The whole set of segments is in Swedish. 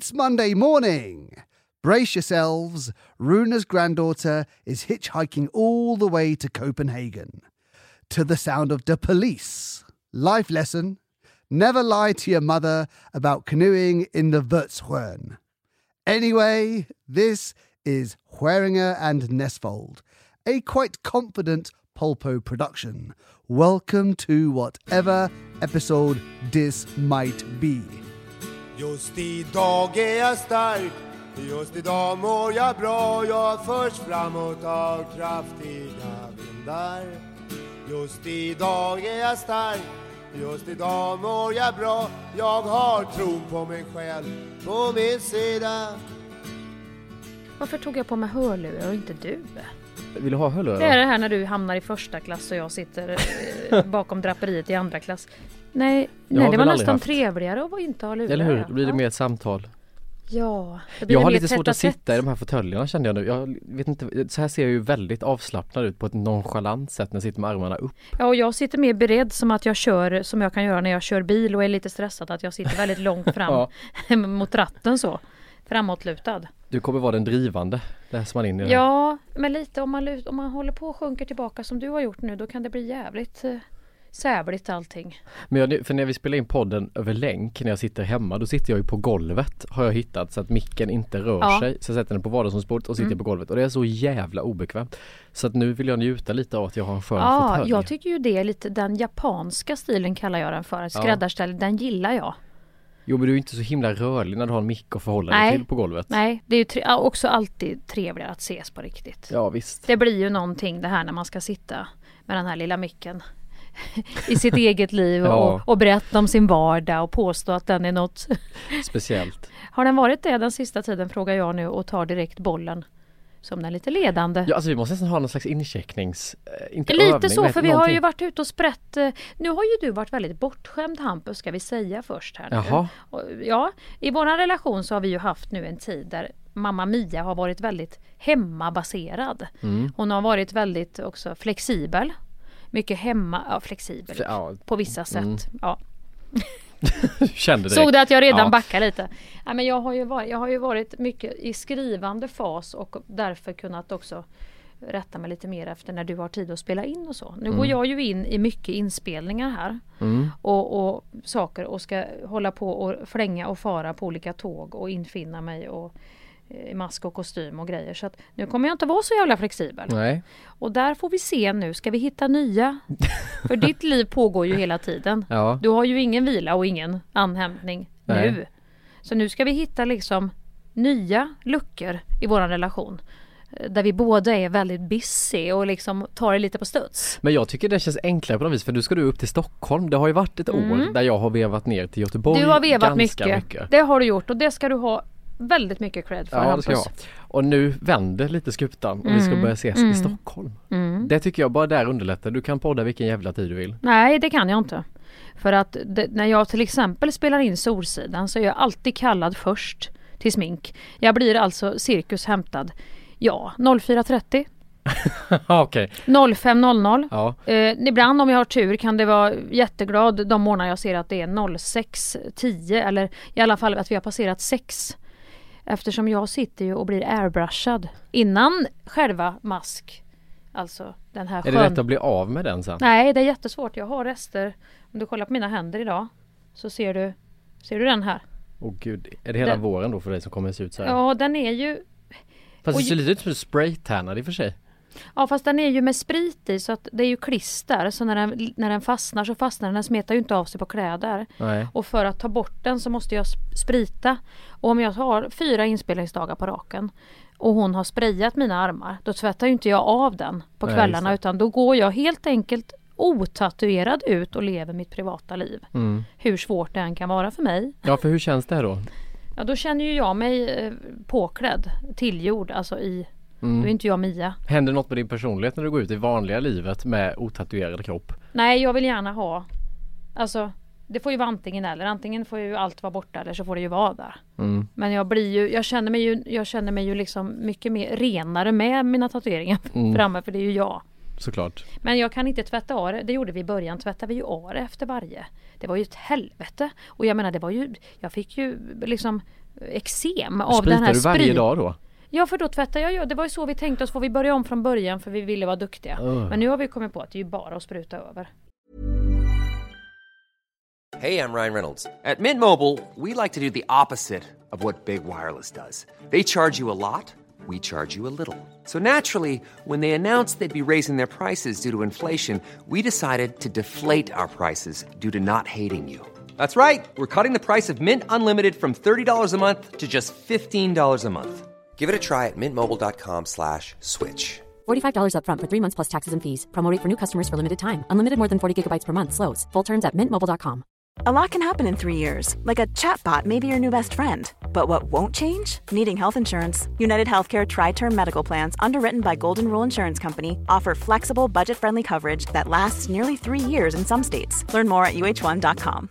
It's Monday morning. Brace yourselves. Runa's granddaughter is hitchhiking all the way to Copenhagen. To the sound of the police. Life lesson never lie to your mother about canoeing in the Wurzhorn. Anyway, this is Hueringer and Nesfold, a quite confident Polpo production. Welcome to whatever episode this might be. Just idag är jag stark Just idag mår jag bra Jag förs framåt av kraftiga vindar Just idag är jag stark Just idag mår jag bra Jag har tron på mig själv på min sida Varför tog jag på mig hörlurar och inte du? Vill du ha hörlurar? Det är det här när du hamnar i första klass och jag sitter eh, bakom draperiet i andra klass. Nej, nej det var nästan haft. trevligare att inte ha lurar. Eller hur? Då blir det ja. mer ett samtal. Ja, det blir Jag har lite svårt att sitta i de här fåtöljerna kände jag nu. Jag vet inte, så här ser jag ju väldigt avslappnad ut på ett nonchalant sätt när jag sitter med armarna upp. Ja, och jag sitter mer beredd som att jag kör som jag kan göra när jag kör bil och är lite stressad att jag sitter väldigt långt fram mot ratten så. Framåtlutad. Du kommer vara den drivande, läser man in i det här. Ja, men lite om man, om man håller på och sjunker tillbaka som du har gjort nu då kan det bli jävligt eh, sävligt allting. Men jag, för när vi spelar in podden över länk när jag sitter hemma då sitter jag ju på golvet har jag hittat så att micken inte rör Ja. sig. Så jag sätter den på vardagsrumsbordet och sitter Mm. på golvet och det är så jävla obekvämt. Så att nu vill jag njuta lite av att jag har en skön Ja, fåtölj. jag tycker ju det är lite den japanska stilen kallar jag den för. Skräddarställ, den gillar jag. Jo men du är inte så himla rörlig när du har en mick att förhålla dig till på golvet. Nej, det är ju tre- ja, också alltid trevligare att ses på riktigt. Ja visst. Det blir ju någonting det här när man ska sitta med den här lilla micken i sitt eget liv och, Ja. och berätta om sin vardag och påstå att den är något. Speciellt. Har den varit det den sista tiden frågar jag nu och tar direkt bollen som den lite ledande. Ja alltså vi måste nästan ha någon slags inchecknings... eh, Inte Lite övning, så för vi har ju varit ute och sprätt. eh, Nu har ju du varit väldigt bortskämd Hampus ska vi säga först här nu. Jaha. Och, Ja, i vår relation så har vi ju haft nu en tid där mamma Mia har varit väldigt hemmabaserad. Mm. Hon har varit väldigt också flexibel. Mycket hemma, ja flexibel Ja, på vissa sätt. Mm. Ja. kände direkt. Såg du att jag redan Ja. backar lite? Ja, men jag, har ju varit, jag har ju varit mycket i skrivande fas och därför kunnat också rätta mig lite mer efter när du har tid att spela in och så. Nu går jag ju in i mycket inspelningar här Mm. och, och saker och ska hålla på och flänga och fara på olika tåg och infinna mig och i mask och kostym och grejer. Så att nu kommer jag inte vara så jävla flexibel. Nej. Och där får vi se nu, ska vi hitta nya? För ditt liv pågår ju hela tiden. Ja. Du har ju ingen vila och ingen anhämtning Nej. nu. Så nu ska vi hitta liksom nya luckor i vår relation. eh, Där vi båda är väldigt busy och liksom tar det lite på studs. Men jag tycker det känns enklare på något vis för nu ska du upp till Stockholm. Det har ju varit ett Mm. år där jag har vevat ner till Göteborg Du har vevat ganska mycket. mycket. Det har du gjort och det ska du ha väldigt mycket cred för Ja det ska jag Hampus. Och nu vänder lite skutan och vi ska Mm. börja ses Mm. i Stockholm. Mm. Det tycker jag bara där underlättar. Du kan podda vilken jävla tid du vill. Nej det kan jag inte. För att det, när jag till exempel spelar in Solsidan så är jag alltid kallad först till smink. Jag blir alltså cirkus hämtad. Ja, 04.30, Okej. 05.00. Ja. Eh, ibland om jag har tur kan det vara jätteglad de månader jag ser att det är 06.10 eller i alla fall att vi har passerat 6. Eftersom jag sitter ju och blir airbrushad innan själva mask. Alltså den här Är det skön... lätt att bli av med den sen? Nej det är jättesvårt. Jag har rester. Om du kollar på mina händer idag så ser du Ser du den här? Åh gud. Är det hela Den- våren då för dig som kommer se ut så här? Ja den är ju Fast det Oj. ser lite ut som du spraytannad i och för sig. Ja fast den är ju med sprit i så att det är ju klister så när den, när den fastnar så fastnar den. Den smetar ju inte av sig på kläder. Nej. Och för att ta bort den så måste jag sp- sprita. Och om jag har fyra inspelningsdagar på raken och hon har sprayat mina armar då tvättar ju inte jag av den på Nej, kvällarna det. utan då går jag helt enkelt otatuerad ut och lever mitt privata liv. Mm. Hur svårt det än kan vara för mig. Ja för hur känns det då? Ja då känner ju jag mig eh, påklädd, tillgjord, alltså i, då är Mm. inte jag Mia. Händer något med din personlighet när du går ut i vanliga livet med otatuerad kropp? Nej jag vill gärna ha, alltså det får ju vara antingen eller, antingen får ju allt vara borta eller så får det ju vara där. Mm. Men jag blir ju, jag känner mig ju, jag känner mig ju liksom mycket mer renare med mina tatueringar Mm. framme för det är ju jag. Såklart. Men jag kan inte tvätta av det, det gjorde vi i början, tvättade vi ju av det efter varje. Det var ju ett helvete. Och jag menar det var ju, jag fick ju liksom eksem av Spritar den här du varje sprit. dag då? Ja för då tvättar jag ju. Det var ju så vi tänkte oss. Får vi börja om från början för vi ville vara duktiga. Ugh. Men nu har vi kommit på att det är ju bara att spruta över. Hey, I'm Ryan Reynolds. At Mint Mobile, we like to do the opposite of what Big Wireless does. They charge you a lot, we charge you a little. So naturally, when they announced they'd be raising their prices due to inflation, we decided to deflate our prices due to not hating you. That's right. We're cutting the price of Mint Unlimited from $30 a month to just $15 a month. Give it a try at mintmobile.com slash switch. $45 upfront for three months plus taxes and fees. Promo rate for new customers for limited time. Unlimited more than 40 gigabytes per month. Slows. Full terms at mintmobile.com. A lot can happen in three years, like a chatbot may be your new best friend. But what won't change? Needing health insurance. United Healthcare Tri Term Medical Plans, underwritten by Golden Rule Insurance Company, offer flexible, budget friendly coverage that lasts nearly three years in some states. Learn more at uh1.com.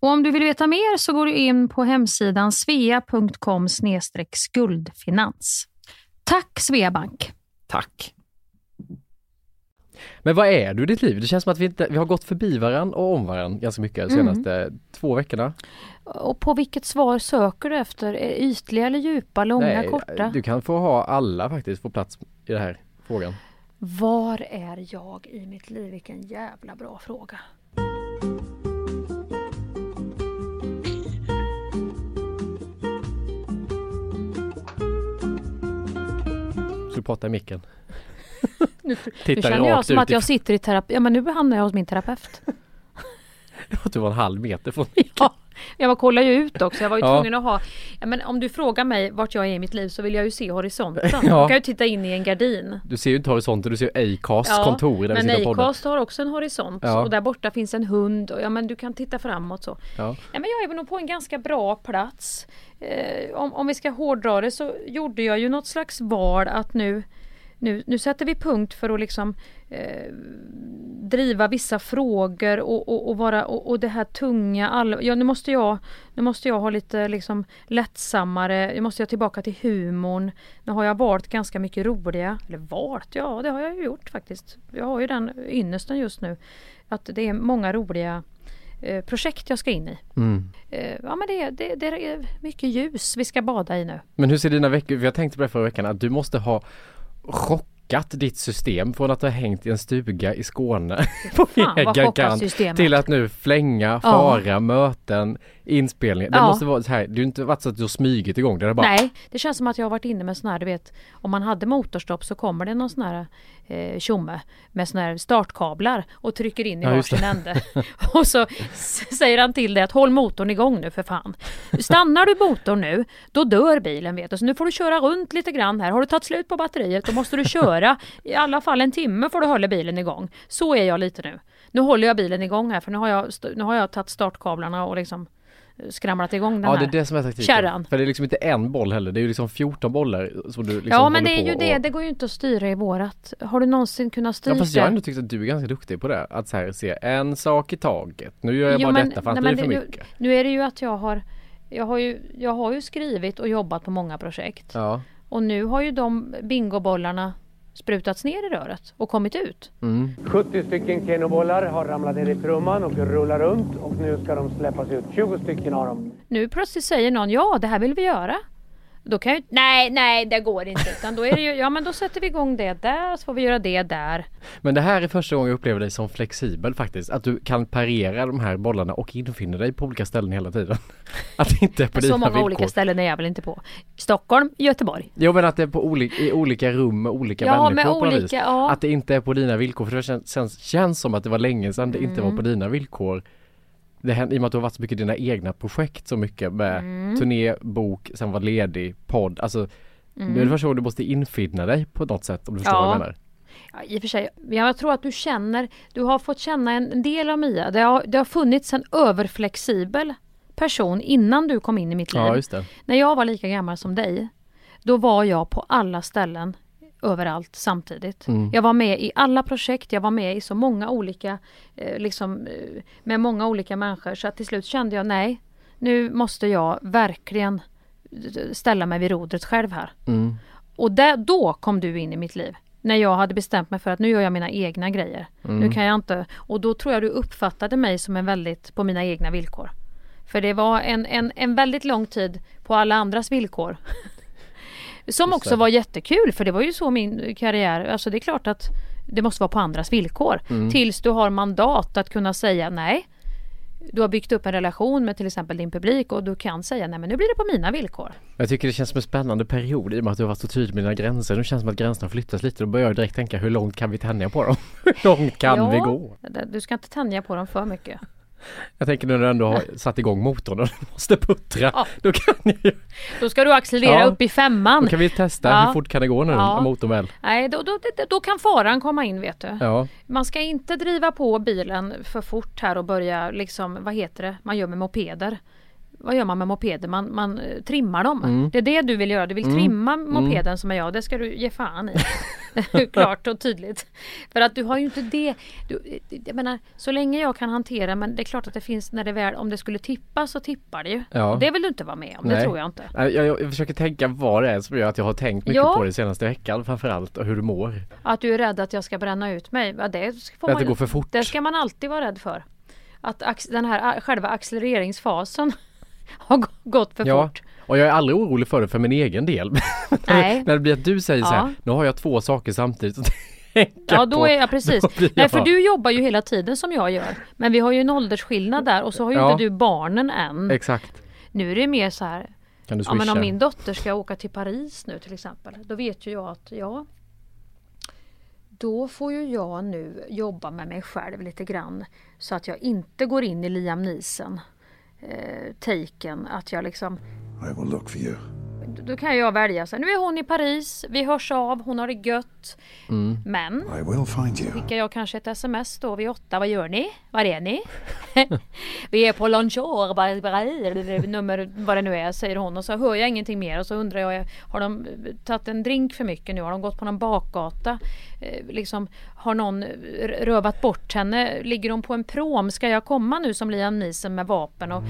Och om du vill veta mer så går du in på hemsidan svea.com skuldfinans. Tack Sveabank! Tack! Men vad är du i ditt liv? Det känns som att vi, inte, vi har gått förbi varann och om varann ganska mycket de senaste två veckorna. Och på vilket svar söker du efter? Ytliga eller djupa, långa, Nej, korta? Du kan få ha alla faktiskt få plats i den här frågan. Var är jag i mitt liv? Vilken jävla bra fråga. Prata i micken? Nu, nu känner jag som att jag sitter i terapi. Ja men nu hamnar jag hos min terapeut. Att du var en halv meter från Ja, jag kollar ju ut också. Jag var ju Ja. tvungen att ha... Ja, men om du frågar mig vart jag är i mitt liv så vill jag ju se horisonten. Ja. Jag kan ju titta in i en gardin. Du ser ju inte horisonten, du ser ju Acasts kontor där men. Acast har också en horisont Ja. och där borta finns en hund och ja men du kan titta framåt så. Ja. Ja, men jag är väl nog på en ganska bra plats. Eh, om, om vi ska hårdra det så gjorde jag ju något slags val att nu nu, nu sätter vi punkt för att liksom eh, driva vissa frågor och, och, och vara och, och det här tunga all, ja, nu måste jag Nu måste jag ha lite liksom lättsammare, nu måste jag tillbaka till humorn. Nu har jag valt ganska mycket roliga, eller valt, ja det har jag ju gjort faktiskt. Jag har ju den ynnesten just nu. Att det är många roliga eh, projekt jag ska in i. Mm. Eh, ja men det, det, det är mycket ljus vi ska bada i nu. Men hur ser dina veckor, jag tänkte på det förra veckan, att du måste ha chockat ditt system från att ha hängt i en stuga i Skåne på Fan, vad egen chockat kant systemet. till att nu flänga, fara, möten, inspelningar. Det Ja. måste vara så här, du har inte varit så att du har smugit igång det, det bara Nej, det känns som att jag har varit inne med sån här, du vet, om man hade motorstopp så kommer det någon sån här eh, tjomme med såna här startkablar och trycker in i Ja, varsin ände. och så säger han till dig att håll motorn igång nu för fan. Stannar du motorn nu, då dör bilen vet du. Så nu får du köra runt lite grann här. Har du tagit slut på batteriet, då måste du köra i alla fall en timme får du hålla bilen igång. Så är jag lite nu. Nu håller jag bilen igång här för nu har jag, nu har jag tagit startkablarna och liksom skramlat igång den Ja det här. är det som är taktiken. kärran. För det är liksom inte en boll heller, det är ju liksom 14 bollar som du liksom ja men det är ju det, och... det går ju inte att styra i vårat. Har du någonsin kunnat styra Ja fast jag har det? ändå tyckt att du är ganska duktig på det. Att så här, se en sak i taget. Nu gör jag Jo, bara men- detta för nej, men blir det för det- mycket. Nu är det ju att jag har jag har, ju, jag har ju skrivit och jobbat på många projekt. Ja. Och nu har ju de bingobollarna sprutats ner i röret och kommit ut. Mm. 70 stycken kenobollar har ramlat ner i trumman och rullar runt och nu ska de släppas ut. 20 stycken av dem. Nu plötsligt säger någon ja det här vill vi göra. Då kan jag nej nej det går inte. Utan då är det ju, ja men då sätter vi igång det där så får vi göra det där. Men det här är första gången jag upplever dig som flexibel faktiskt. Att du kan parera de här bollarna och infinna dig på olika ställen hela tiden. Att det inte är på Så dina många villkor. olika ställen är jag väl inte på. Stockholm, Göteborg. Jo men att det är på olika, i olika rum med olika Ja, människor på något vis. olika- ja. Att det inte är på dina villkor. För det känns, känns, känns som att det var länge sedan det inte var Mm. på dina villkor. Det händer, I och med att du har varit så mycket i dina egna projekt så mycket med Mm. turné, bok, sen var ledig, podd. Alltså nu är det första gången du måste infinna dig på något sätt om du förstår Mm. Ja. vad jag menar. Ja, I och för sig, jag tror att du känner, du har fått känna en del av Mia. Det har, det har funnits en överflexibel person innan du kom in i mitt liv. Ja det. När jag var lika gammal som dig, då var jag på alla ställen överallt samtidigt. Mm. Jag var med i alla projekt, jag var med i så många olika, eh, liksom eh, med många olika människor så att till slut kände jag nej, nu måste jag verkligen eh, ställa mig vid rodret själv här. Mm. Och där, då kom du in i mitt liv. När jag hade bestämt mig för att nu gör jag mina egna grejer. Mm. Nu kan jag inte, och då tror jag du uppfattade mig som en väldigt, på mina egna villkor. För det var en, en, en väldigt lång tid på alla andras villkor. Som också var jättekul för det var ju så min karriär, alltså det är klart att det måste vara på andras villkor. Mm. Tills du har mandat att kunna säga nej. Du har byggt upp en relation med till exempel din publik och du kan säga nej men nu blir det på mina villkor. Jag tycker det känns som en spännande period i och med att du har varit så tydlig med dina gränser. Nu känns det som att gränserna flyttas lite. Då börjar jag direkt tänka hur långt kan vi tänja på dem? hur långt kan Ja. vi gå? Du ska inte tänja på dem för mycket. Jag tänker när du ändå har satt igång motorn och måste puttra. Ja. Då kan ju Då ska du accelerera Ja. upp i femman. Då kan vi testa Ja. hur fort kan det gå nu Ja. motorn väl? Nej, då, då, då, då kan faran komma in vet du. Ja, Man ska inte driva på bilen för fort här och börja liksom, vad heter det, man gör med mopeder. Vad gör man med mopeder? Man, man eh, trimmar dem. Mm. Det är det du vill göra. Du vill trimma mopeden som är jag. Det ska du ge fan i. Klart och tydligt. För att du har ju inte det. Du, jag menar, så länge jag kan hantera men det är klart att det finns när det väl, om det skulle tippa så tippar det ju. Ja. Det vill du inte vara med om. Det Nej. tror jag inte. jag, jag, jag försöker tänka vad det är som gör att jag har tänkt mycket Ja. på det senaste veckan framförallt och hur du mår. Att du är rädd att jag ska bränna ut mig. Ja, det, får Att det går för fort. Det ska man alltid vara rädd för. Att den här själva accelereringsfasen har gå- gått för Ja, fort. och jag är aldrig orolig för det för min egen del. Nej. när det blir att du säger så här, Ja. nu har jag två saker samtidigt Ja då är jag precis. Blir Nej för jag- du jobbar ju hela tiden som jag gör. Men vi har ju en åldersskillnad där och så har ju Ja. inte du barnen än. Exakt. Nu är det mer så här. Kan du Ja men swisha? om min dotter ska åka till Paris nu till exempel. Då vet ju jag att ja. Då får ju jag nu jobba med mig själv lite grann. Så att jag inte går in i Liam Neeson eh, taken. Att jag liksom I will look for you då kan jag välja. Så här, nu är hon i Paris, vi hörs av, hon har det gött. Mm. Men I will find you. skickar jag kanske ett sms då vid åtta. Vad gör ni? Var är ni? vi är på Lonchor, nummer vad det nu är, säger hon. Och så hör jag ingenting mer och så undrar jag, har de tagit en drink för mycket nu? Har de gått på någon bakgata? Eh, liksom, har någon rövat bort henne? Ligger hon på en prom? Ska jag komma nu som Liam Neeson med vapen och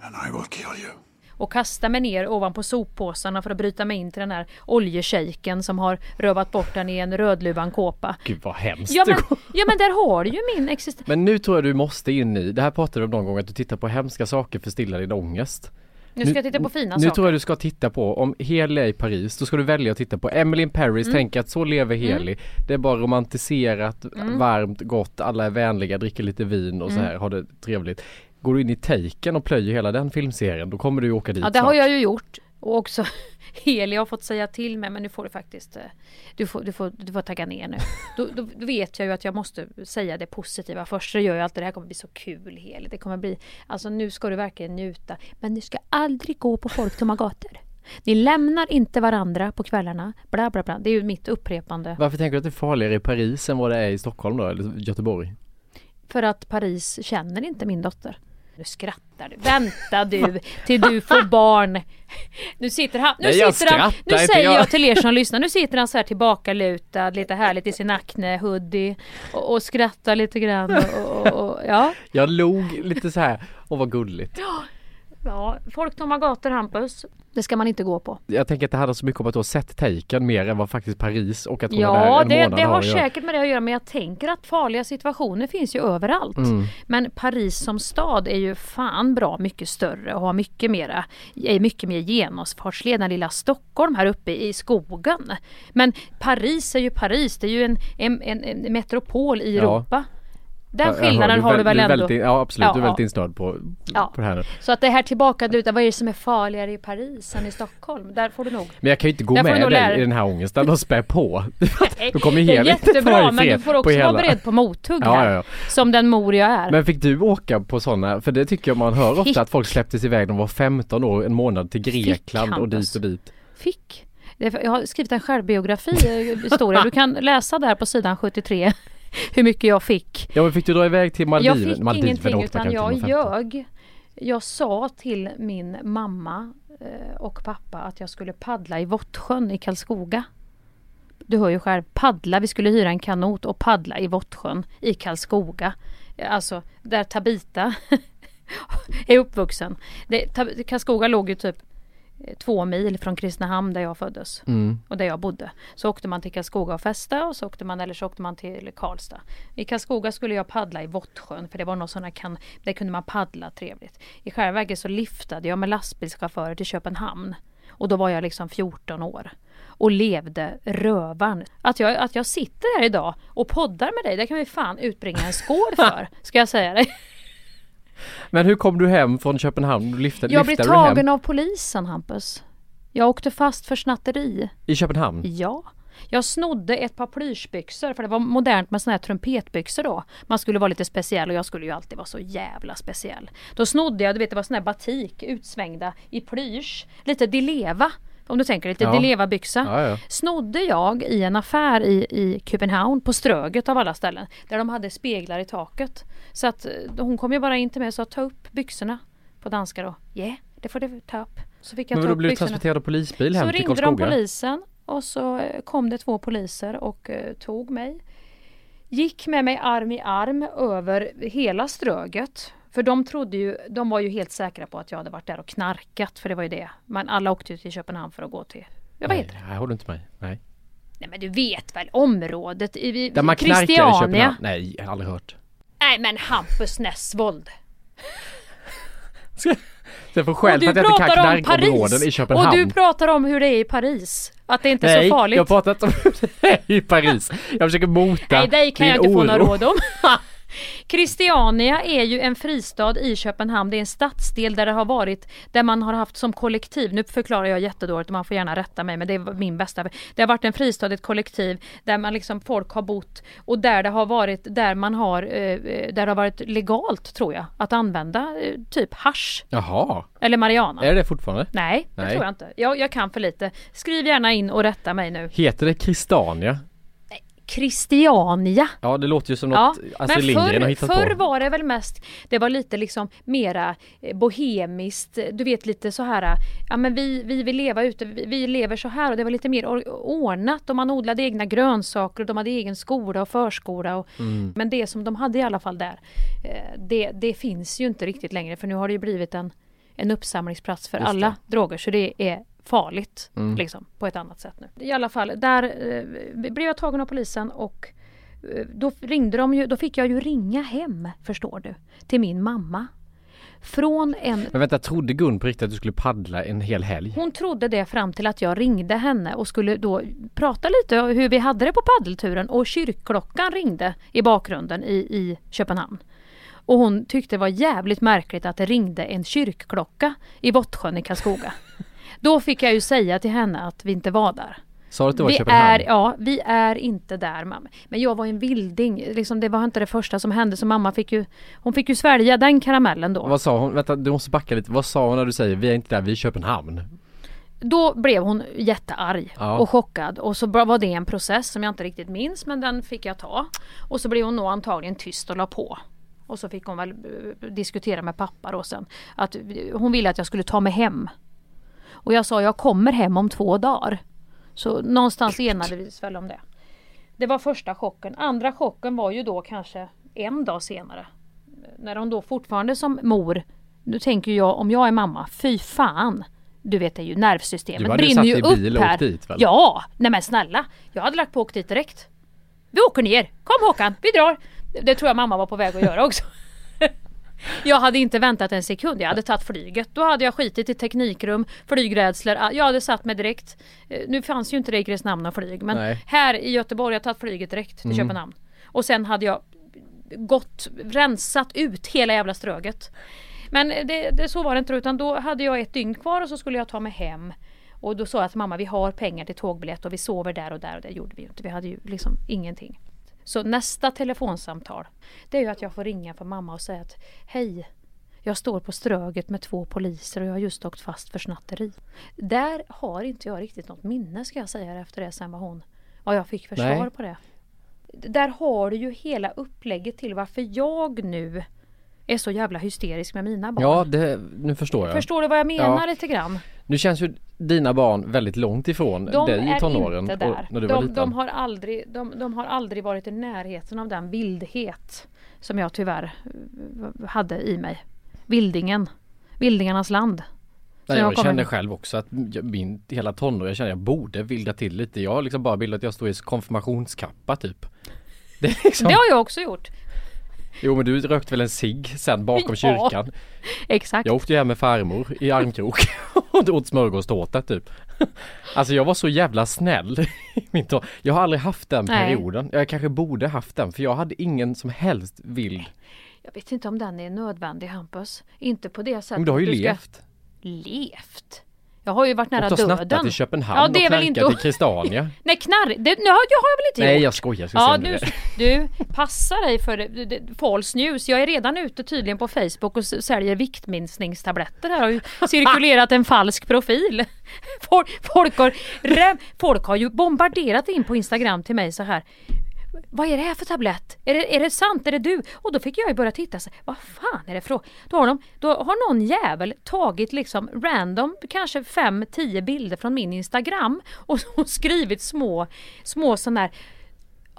And I will kill you. Och kasta mig ner ovanpå soppåsarna för att bryta mig in till den här oljeshejken som har rövat bort den i en rödluvan kåpa. Gud vad hemskt Ja men, ja men där har du ju min existens. Men nu tror jag du måste in i, det här pratade vi om någon gång, att du tittar på hemska saker för att stilla din ångest. Nu ska jag titta på fina Nu saker. tror jag du ska titta på, om Heli är i Paris, då ska du välja att titta på Emily in Paris, Mm. tänk att så lever Heli. Det är bara romantiserat, Mm. varmt, gott, alla är vänliga, dricker lite vin och så här, har det trevligt. Går du in i Taken och plöjer hela den filmserien, då kommer du ju åka dit Ja det har snart. jag ju gjort. Och också Heli har fått säga till mig men nu får du faktiskt eh, Du får, du får, du får tagga ner nu. Då, då, då vet jag ju att jag måste säga det positiva först. Så gör jag alltid det här kommer bli så kul Heli. Det kommer bli Alltså nu ska du verkligen njuta. Men du ska aldrig gå på folktomma gator. Ni lämnar inte varandra på kvällarna. Bla bla bla. Det är ju mitt upprepande. Varför tänker du att det är farligare i Paris än vad det är i Stockholm då, eller Göteborg? För att Paris känner inte min dotter. Nu skrattar du. Vänta du till du får barn. Nu sitter han, nu Nej, jag sitter han, nu säger jag- jag till er som lyssnar, nu sitter han så här tillbakalutad, lite härligt i sin acne hoodie och, och skrattar lite grann och, och, och ja. Jag log lite så här, och vad gulligt. Ja, folktomma gator Hampus, det ska man inte gå på. Jag tänker att det handlar så mycket om att du har sett Taken mer än vad faktiskt Paris och att hon är där Ja, en det, månad det har göra. säkert med det att göra men jag tänker att farliga situationer finns ju överallt. Mm. Men Paris som stad är ju fan bra mycket större och har mycket mera, är mycket mer genomfartsled än lilla Stockholm här uppe i skogen. Men Paris är ju Paris, det är ju en, en, en, en metropol i Ja. Europa. Den Jag- jag hör, skillnaden har du väl- du ändå? väldigt Ja absolut, du är Ja, väldigt insnöad på, Ja. på det här. Så att det här tillbaka vad är det som är farligare i Paris än i Stockholm? Där får du nog Men jag kan ju inte gå Där med dig lära- i den här ångesten och spä på. Nej, Du kommer det är jättebra men du får också vara hela- beredd på mothugg Ja, här. ja, ja. Som den mor jag är. Men fick du åka på sådana, för det tycker jag man hör ofta att folk släpptes iväg när de var 15 år, en månad till Grekland och dit och dit. Fick. Jag har skrivit en självbiografi, eh, historia. Du kan läsa där på sidan 73 hur mycket jag fick. Ja men fick du dra iväg till Jag Maldiven? fick Maldiven ingenting utan jag till när man var 15. ljög. Jag sa till min mamma eh, och pappa att jag skulle paddla i Vottsjön i Karlskoga. Du hör ju själv, paddla. Vi skulle hyra en kanot och paddla i Vottsjön i Karlskoga. Alltså där Tabita är uppvuxen. Det, Karlskoga låg ju typ eh, två mil från Kristinehamn där jag föddes Mm. och där jag bodde. Så åkte man till Karlskoga och festa och så åkte man eller så åkte man till Karlstad. I Karlskoga skulle jag paddla i Vottsjön för det var någon sån här kan, där kunde man paddla trevligt. I själva verket så liftade jag med lastbilschaufförer till Köpenhamn och då var jag liksom 14 år och levde rövaren. Att jag, att jag sitter här idag och poddar med dig, det kan vi fan utbringa en skål för, ska jag säga dig. Men hur kom du hem från Köpenhamn? Du lyftade, Jag blev tagen av polisen Hampus. Jag åkte fast för snatteri. i Köpenhamn? Ja. Jag snodde ett par plyschbyxor för det var modernt med såna här trumpetbyxor då. Man skulle vara lite speciell och jag skulle ju alltid vara så jävla speciell. Då snodde jag, du vet det var såna här batik utsvängda i plysch. Lite Dileva. Om du tänker lite Ja. Dileva-byxa. Ja, ja. Snodde jag i en affär i, i Köpenhamn på Ströget av alla ställen. Där de hade speglar i taket. Så att eh, hon kom ju bara in till mig och sa ta upp byxorna. På danska då. Yeah, det får du ta upp. Så fick jag Men ta då upp blev du byxorna. transporterad av polisbil Så hem till ringde de Karlskoga? polisen och så eh, kom det två poliser och eh, tog mig. Gick med mig arm i arm över hela Ströget. För de trodde ju, de var ju helt säkra på att jag hade varit där och knarkat för det var ju det. Men alla åkte ju till Köpenhamn för att gå till, vad heter det? Nej, här håller inte mig. Nej. Nej men du vet väl området i, i Där man knarkar i. Köpenhamn? Nej, jag har aldrig hört. Nej men Hampus Nessvold. Jag får skäll för du att jag inte kan knarkområden i Köpenhamn. Och du pratar om hur det är i Paris. Att det inte är Nej, så farligt. jag pratar inte om hur det är i Paris. Jag försöker mota Nej, dig kan jag inte få oro. några råd om. Christiania är ju en fristad i Köpenhamn. Det är en stadsdel där det har varit, där man har haft som kollektiv, nu förklarar jag jättedåligt och man får gärna rätta mig men det är min bästa. Det har varit en fristad, ett kollektiv där man liksom folk har bott och där det har varit, där man har, eh, eh, där det har varit legalt tror jag, att använda eh, typ hasch Jaha, eller marijuana. är det fortfarande? Nej, det Nej. tror jag inte. Jag, jag kan för lite. Skriv gärna in och rätta mig nu. Heter det Kristania? Christiania. Ja, det låter ju som Ja, något Astrid men Lindgren har förr, hittat förr på. var det väl mest, det var lite liksom mera eh, bohemiskt, du vet lite så här, ja men vi, vi vill leva ute, vi, lever så här och det var lite mer or- ordnat och man odlade egna grönsaker och de hade egen skola och förskola. Och, Mm. Men det som de hade i alla fall där, eh, det, det finns ju inte riktigt längre för nu har det ju blivit en, en uppsamlingsplats för Just alla det. droger så det är farligt Mm. liksom på ett annat sätt nu. I alla fall, där eh, blev jag tagen av polisen och eh, då ringde de ju, då fick jag ju ringa hem, förstår du, till min mamma. Från en Men vänta, trodde Gun på riktigt att du skulle paddla en hel helg? hon trodde det fram till att jag ringde henne och skulle då prata lite om hur vi hade det på paddelturen och kyrkklockan ringde i bakgrunden i, i Köpenhamn. Och hon tyckte det var jävligt märkligt att det ringde en kyrkklocka i Vottsjön i Karlskoga. Då fick jag ju säga till henne att vi inte var där. Sa du att det var vi Köpenhamn? är, ja, vi är inte där mamma. Men jag var en vilding, liksom, det var inte det första som hände så mamma fick ju, hon fick ju svälja den karamellen då. Vad sa hon? Vänta, du måste backa lite. Vad sa hon när du säger vi är inte där, vi är i Köpenhamn? Då blev hon jättearg Ja. och chockad och så var det en process som jag inte riktigt minns men den fick jag ta. Och så blev hon nog antagligen tyst och la på. Och så fick hon väl eh, diskutera med pappa då sen. Att eh, hon ville att jag skulle ta mig hem. Och jag sa jag kommer hem om två dagar. Så någonstans enade vi väl om det. Det var första chocken. Andra chocken var ju då kanske en dag senare. När hon då fortfarande som mor, nu tänker jag om jag är mamma, fy fan. Du vet det är ju nervsystemet Du hade ju brinner ju satt i bil upp och här. åkt dit, väl? Ja, nej men snälla. Jag hade lagt på och åkt dit direkt. Vi åker ner. Kom Håkan, vi drar. Det tror jag mamma var på väg att göra också. Jag hade inte väntat en sekund, jag hade tagit flyget. Då hade jag skitit i teknikrum, flygrädslor. Jag hade satt mig direkt. Eh, Nu fanns ju inte det i och flyg men Nej. här i Göteborg, jag tagit flyget direkt till Köpenhamn. Och sen hade jag gått, rensat ut hela jävla ströget. Men det, det, så var det inte utan då hade jag ett dygn kvar och så skulle jag ta mig hem. Och då sa jag till mamma, vi har pengar till tågbiljett och vi sover där och där och det gjorde vi inte. Vi hade ju liksom ingenting. Så nästa telefonsamtal, det är ju att jag får ringa för mamma och säga att hej, jag står på Ströget med två poliser och jag har just åkt fast för snatteri. Där har inte jag riktigt något minne ska jag säga efter det sen vad hon, vad jag fick för svar på det. Där har du ju hela upplägget till varför jag nu är så jävla hysterisk med mina barn. Ja, det, nu förstår jag. Förstår du vad jag menar Ja. lite grann? Nu känns ju dina barn väldigt långt ifrån De dig i är tonåren inte och där. när du var De, liten. de, har aldrig, de, de har aldrig varit i närheten av den vildhet som jag tyvärr eh, hade i mig. Vildingen. Vildingarnas land. Nej, jag kommer- känner själv också att jag- min hela tonår, jag känner jag borde vilda till lite. Jag har liksom bara bildat att jag står i konfirmationskappa typ. Det är liksom, Det har jag också gjort. Jo men du rökte väl en cigg sen bakom Ja. kyrkan. Exakt. Jag åkte ju hem med farmor i armkrok och åt smörgåstårta typ. Alltså jag var så jävla snäll. Jag har aldrig haft den Nej. perioden. Jag kanske borde haft den för jag hade ingen som helst vild. Jag vet inte om den är nödvändig Hampus. Inte på det sättet. Men du har ju att ska- levt. Jag har ju varit nära Och har döden. i Köpenhamn Ja, det är och väl inte- i Kristania. Nej knarr, det, det har jag väl inte Nej gjort? jag skojar, jag ska Ja du, det. du, passa dig för det, det, false news. Jag är redan ute tydligen på Facebook och säljer viktminskningstabletter här. Har ju cirkulerat en falsk profil. Folk, folk, har, folk har ju bombarderat in på Instagram till mig så här. Vad är det här för tablett? Är det, är det sant? Är det du? Och då fick jag ju börja titta. Så, vad fan är det för då har, de, då har någon jävel tagit liksom random, kanske 5-10 bilder från min Instagram och, och skrivit små, små sådana här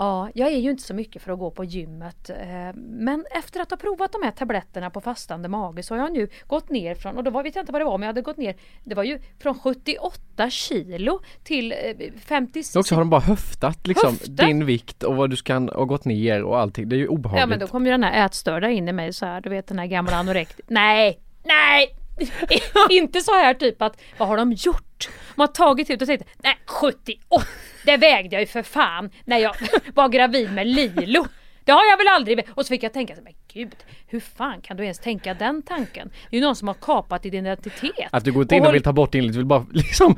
Ja, jag är ju inte så mycket för att gå på gymmet. eh, Men efter att ha provat de här tabletterna på fastande mage så har jag nu gått ner från, och då vet jag inte vad det var, men jag hade gått ner, det var ju från 78 kilo till eh, 56. Också har de bara höftat liksom Höftat? din vikt och vad du ska ha gått ner och allting. Det är ju obehagligt. Ja men då kom ju den här ätstörda in i mig så här, du vet den här gamla anorekt. Nej, nej! inte så här typ att, vad har de gjort? De har tagit ut och sagt, nej 78, det vägde jag ju för fan när jag var gravid med Lilo. Har jag väl aldrig, och så fick jag tänka, så, men gud, hur fan kan du ens tänka den tanken? Det är ju någon som har kapat din identitet. Att du går inte in och vill ta bort din, du vill bara liksom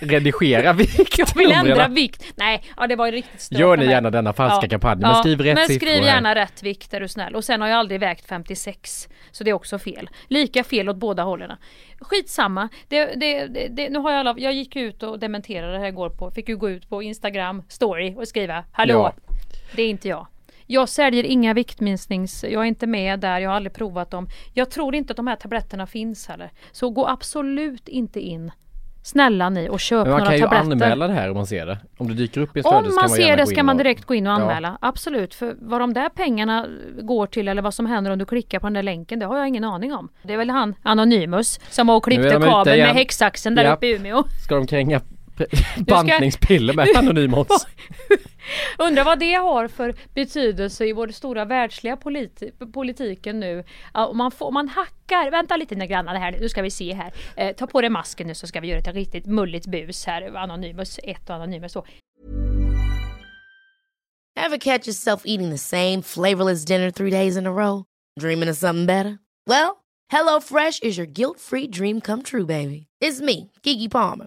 redigera vikt. jag vill ändra vikt. Nej, ja det var ju riktigt stört Gör ni gärna denna falska kampanj, men skriv rätt Men siffror skriv här. gärna rätt vikt är du snäll. Och sen har jag aldrig vägt 56. Så det är också fel. Lika fel åt båda hållen. Skitsamma. Det, det, det, nu har jag, alla, jag gick ut och dementerade det här igår på, fick ju gå ut på Instagram story och skriva Hallå! Ja. Det är inte jag. Jag säljer inga viktminsknings... Jag är inte med där, jag har aldrig provat dem. Jag tror inte att de här tabletterna finns heller. Så gå absolut inte in. Snälla ni och köp Men man några kan ju tabletter. anmäla det här om man ser det. Om det dyker upp i ett flöde Om kan man ser det ska man och- direkt gå in och Ja. anmäla. Absolut, för vad de där pengarna går till eller vad som händer om du klickar på den där länken, det har jag ingen aning om. Det är väl han Anonymous som var och klippte kabeln med häcksaxen där Ja. uppe i Umeå. Ska de kränga bantningspiller med Anonymous? Undrar vad det har för betydelse i vår stora världsliga politi- politiken nu. Om, man får, om man hackar, vänta lite nu grannar här, nu ska vi se här. Eh, ta på dig masken nu så ska vi göra ett riktigt mulligt bus här. Anonymous 1 och Anonymous 2. Ever catch yourself eating the same flavorless dinner three days in a row? Dreaming of something better? Well, HelloFresh is your guilt-free dream come true, baby. It's me, Kiki Palmer.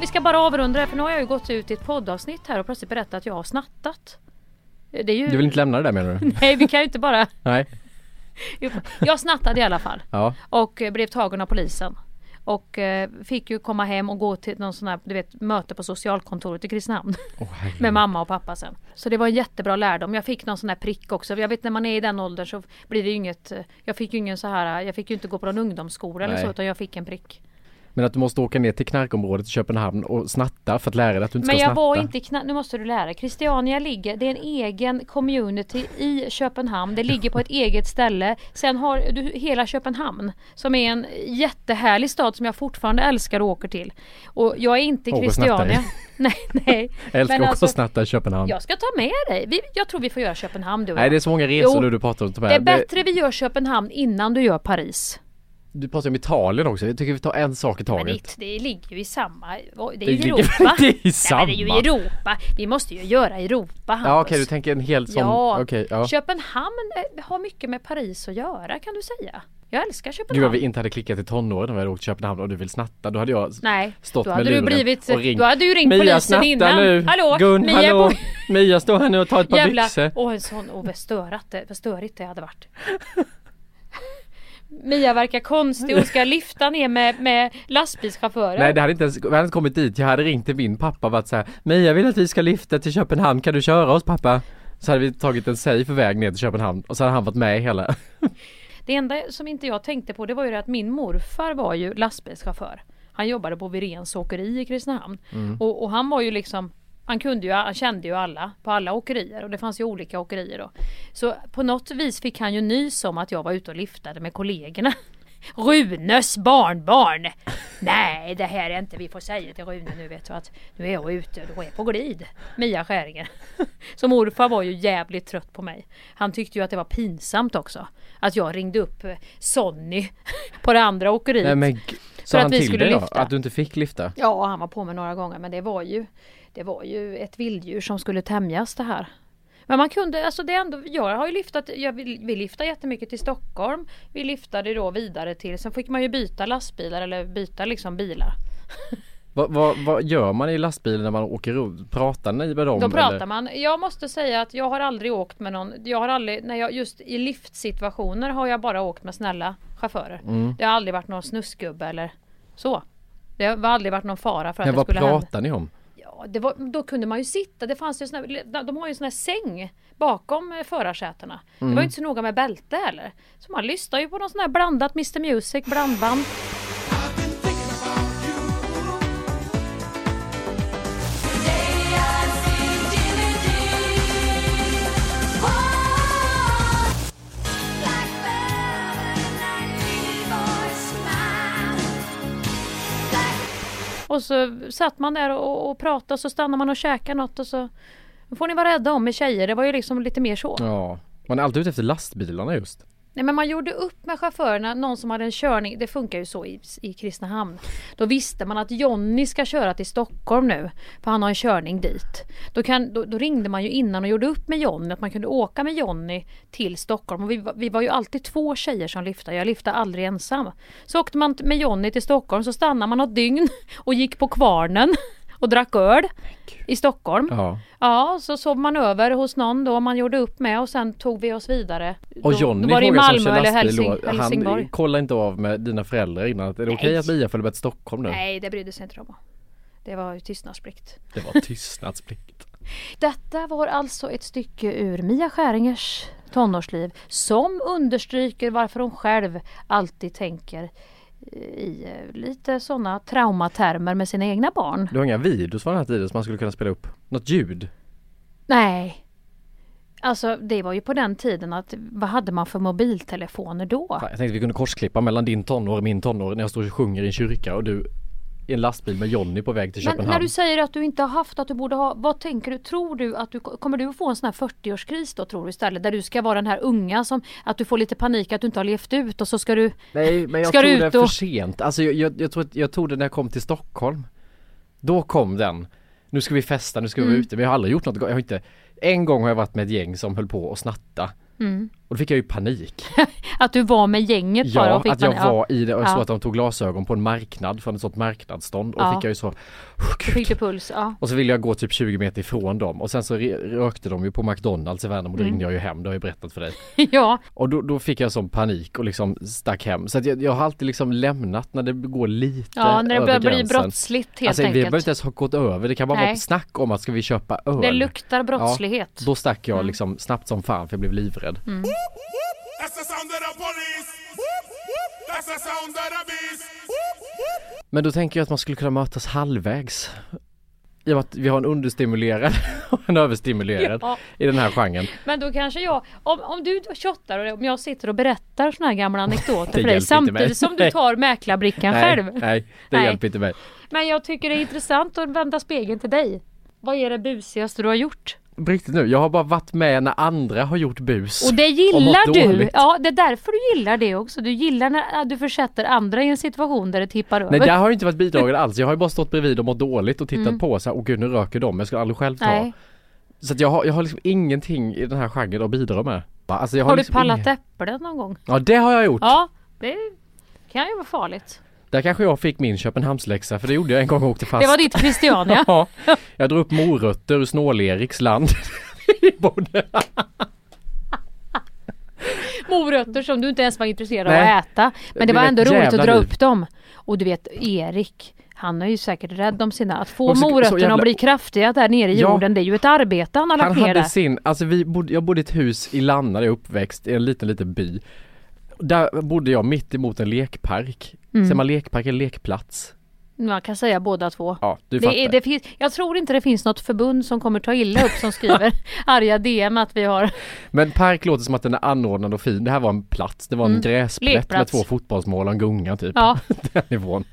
Vi ska bara avrunda det för nu har jag ju gått ut i ett poddavsnitt här och plötsligt berättat att jag har snattat. Det är ju... Du vill inte lämna det där menar du? Nej vi kan ju inte bara... Nej. Jag snattade i alla fall. Ja. Och blev tagen av polisen. Och eh, fick ju komma hem och gå till någon sån här, du vet, möte på socialkontoret i Kristinehamn. med mamma och pappa sen. Så det var en jättebra lärdom. Jag fick någon sån här prick också. Jag vet när man är i den åldern så blir det ju inget, eh, jag fick ju ingen så här, jag fick ju inte gå på någon ungdomsskola eller Nej. så utan jag fick en prick. Men att du måste åka ner till knarkområdet i Köpenhamn och snatta för att lära dig att du inte Men ska jag snatta. var inte i kna- nu måste du lära dig. Christiania ligger, det är en egen community i Köpenhamn. Det ligger på ett eget ställe. Sen har du hela Köpenhamn som är en jättehärlig stad som jag fortfarande älskar och åker till. Och jag är inte i Christiania. nej, nej. Jag älskar Men också alltså, att snatta i Köpenhamn. Jag ska ta med dig. Vi, jag tror vi får göra Köpenhamn du och Nej jag. det är så många resor Jo, du pratar om. Det är bättre vi gör Köpenhamn innan du gör Paris. Du pratar om Italien också. Jag tycker vi tar en sak i Men taget. det, det ligger ju i samma, det är Det ju Europa. i Nej, samma? men det är ju Europa. Vi måste ju göra Europa Hampus. Ja okej du tänker en hel sån, Ja, okej ja. Köpenhamn eh, har mycket med Paris att göra kan du säga. Jag älskar Gud Köpenhamn. vad vi inte hade klickat i tonåren när vi hade åkt till Köpenhamn och du vill snatta. Då hade jag Nej, stått med luren blivit, och ringt. då hade du ringt Mia polisen innan. nu! Hallå, Gun, Mia hallå! Mia står här nu och tar ett par Jävla, byxor. åh en sån, åh det, vad störigt det hade varit. Mia verkar konstig, hon ska lyfta ner med, med lastbilschaufförer. Nej det hade inte ens, vi hade inte kommit dit. Jag hade ringt till min pappa och varit så här. Mia vill att vi ska lyfta till Köpenhamn, kan du köra oss pappa? Så hade vi tagit en safe väg ner till Köpenhamn och så hade han varit med hela Det enda som inte jag tänkte på det var ju att min morfar var ju lastbilschaufför. Han jobbade på Virens åkeri i Kristinehamn. Mm. Och, och han var ju liksom han kunde ju, han kände ju alla på alla åkerier och det fanns ju olika åkerier då. Så på något vis fick han ju nys om att jag var ute och liftade med kollegorna. Runes barnbarn! Nej det här är inte, vi får säga till Rune nu vet du att nu är jag ute och är jag på glid. Mia Skäringer. Så morfar var ju jävligt trött på mig. Han tyckte ju att det var pinsamt också. Att jag ringde upp eh, Sonny på det andra åkeriet. Nej men sa att han vi till skulle dig då? lyfta. Att du inte fick lyfta? Ja, han var på mig några gånger men det var ju Det var ju ett vilddjur som skulle tämjas det här. Men man kunde, alltså det ändå, jag har ju lyftat, jag vi lyfta jättemycket till Stockholm. Vi lyftade då vidare till, sen fick man ju byta lastbilar eller byta liksom bilar. Vad, vad, vad gör man i lastbilen när man åker runt? Pratar ni med dem? Då pratar eller? man. Jag måste säga att jag har aldrig åkt med någon, jag har aldrig, när jag just i liftsituationer har jag bara åkt med snälla chaufförer. Mm. Det har aldrig varit någon snusgubbe eller så. Det har aldrig varit någon fara för att Men det vad skulle hända. pratar ni om? Ja, det var, då kunde man ju sitta. Det fanns ju såna, de har ju en sån här säng bakom eh, förarsätena. Det Mm. var ju inte så noga med bälte heller. Så man lyssnade ju på någon sån här blandat Mr Music blandband. Och så satt man där och, och pratade och så stannade man och käkade något och så får ni vara rädda om er tjejer. Det var ju liksom lite mer så. Ja, man är alltid ute efter lastbilarna just. Nej men man gjorde upp med chaufförerna, någon som hade en körning, det funkar ju så i, i Kristinehamn. Då visste man att Jonny ska köra till Stockholm nu, för han har en körning dit. Då, kan, då, då ringde man ju innan och gjorde upp med Jonny att man kunde åka med Jonny till Stockholm. Och vi, var- vi var ju alltid två tjejer som lyftade, jag lyfte aldrig ensam. Så åkte man med Jonny till Stockholm, så stannade man något dygn och gick på Kvarnen och drack öl i Stockholm. Ja. Ja, så sov man över hos någon då man gjorde upp med och sen tog vi oss vidare. Och Johnny då var det i Malmö eller Helsing, Helsingborg. han kollar inte av med dina föräldrar innan är det okej Nej. att med till Stockholm nu? Nej, det brydde sig inte de om. Det var tystnadsplikt. Det var tystnadsplikt. Detta var alltså ett stycke ur Mia Skäringers tonårsliv som understryker varför hon själv alltid tänker i eh, lite sådana traumatermer med sina egna barn. Du har inga videos från den här tiden som man skulle kunna spela upp? Något ljud? Nej. Alltså det var ju på den tiden att vad hade man för mobiltelefoner då? Jag tänkte vi kunde korsklippa mellan din tonår och min tonår när jag står och sjunger i en kyrka och du i en lastbil med Jonny på väg till Men Köpenhamn. när du säger att du inte har haft, att du borde ha, vad tänker du? Tror du att du kommer du att få en sån här 40-årskris då tror du istället? Där du ska vara den här unga som, att du får lite panik att du inte har levt ut och så ska du Nej men jag Ska tog du det för och- sent. Alltså jag, jag, jag tror att jag tog det när jag kom till Stockholm. Då kom den. Nu ska vi festa, nu ska vi Mm. vara ute. Men jag har aldrig gjort något. Jag har inte, en gång har jag varit med ett gäng som höll på att snatta. Mm. Och då fick jag ju panik. Att du var med gänget bara Ja, och fick att jag var i det och Ja. såg att de tog glasögon på en marknad från ett sånt marknadsstånd och Ja. fick jag ju så Då fick du puls, ja. och så ville jag gå typ 20 meter ifrån dem och sen så rökte de ju på McDonalds i Värnamo och då Mm. ringde jag ju hem, det har jag berättat för dig. ja. Och då, då fick jag sån panik och liksom stack hem. Så att jag, jag har alltid liksom lämnat när det går lite Ja, när det börjar bli brottsligt helt alltså, Vi enkelt. behöver inte ens ha gått över, det kan bara Nej. vara snack om att ska vi köpa öl? Det luktar brottslighet. Ja, då stack jag Mm. liksom snabbt som fan för jag blev livrädd. Mm. That's the sound of the police. That's the sound of the beast. Men då tänker jag att man skulle kunna mötas halvvägs. I och med att vi har en understimulerad och en överstimulerad Ja. i den här genren. Men då kanske jag, om, om du shottar och om jag sitter och berättar såna här gamla anekdoter för dig samtidigt som du tar mäklarbrickan nej, själv. nej, det Nej. hjälper inte mig. Men jag tycker det är intressant att vända spegeln till dig. Vad är det busigaste du har gjort? Riktigt nu, jag har bara varit med när andra har gjort bus. Och det gillar du! dåligt. Ja, det är därför du gillar det också. Du gillar när du försätter andra i en situation där det tippar över. Nej där har ju inte varit bidragande alls. Jag har ju bara stått bredvid och mått dåligt och tittat Mm. på så här, åh gud nu röker de, jag skulle aldrig själv ta. Nej. Så att jag har, jag har liksom ingenting i den här genren att bidra med. Alltså har, Har du liksom pallat ingen- äpplen någon gång? Ja det har jag gjort. Ja, det kan ju vara farligt. Där kanske jag fick min Köpenhamnsläxa för det gjorde jag en gång och åkte fast. Det var ditt Christiania. ja. Jag drog upp morötter ur Snål-Eriks land. Morötter som du inte ens var intresserad av Nej. att äta. Men det var ändå roligt att dra liv. upp dem. Och du vet Erik, han är ju säkert rädd om sina. Att få så- morötterna jävla- att bli kraftiga där nere i Ja. jorden, det är ju ett arbete han har lagt Han ner hade där. sin, alltså vi bodde, jag bodde i ett hus i Lanna där jag uppväxt i en liten liten by. Där bodde jag mitt emot en lekpark. Mm. Säger man lekpark eller lekplats? Man kan säga båda två. Ja, du det fattar. är, det finns, jag tror inte det finns något förbund som kommer ta illa upp som skriver arga DM att vi har Men park låter som att den är anordnad och fin. Det här var en plats. Det var en Mm. gräsplätt med Lekplats. två fotbollsmål och en gunga typ. Ja. den nivån.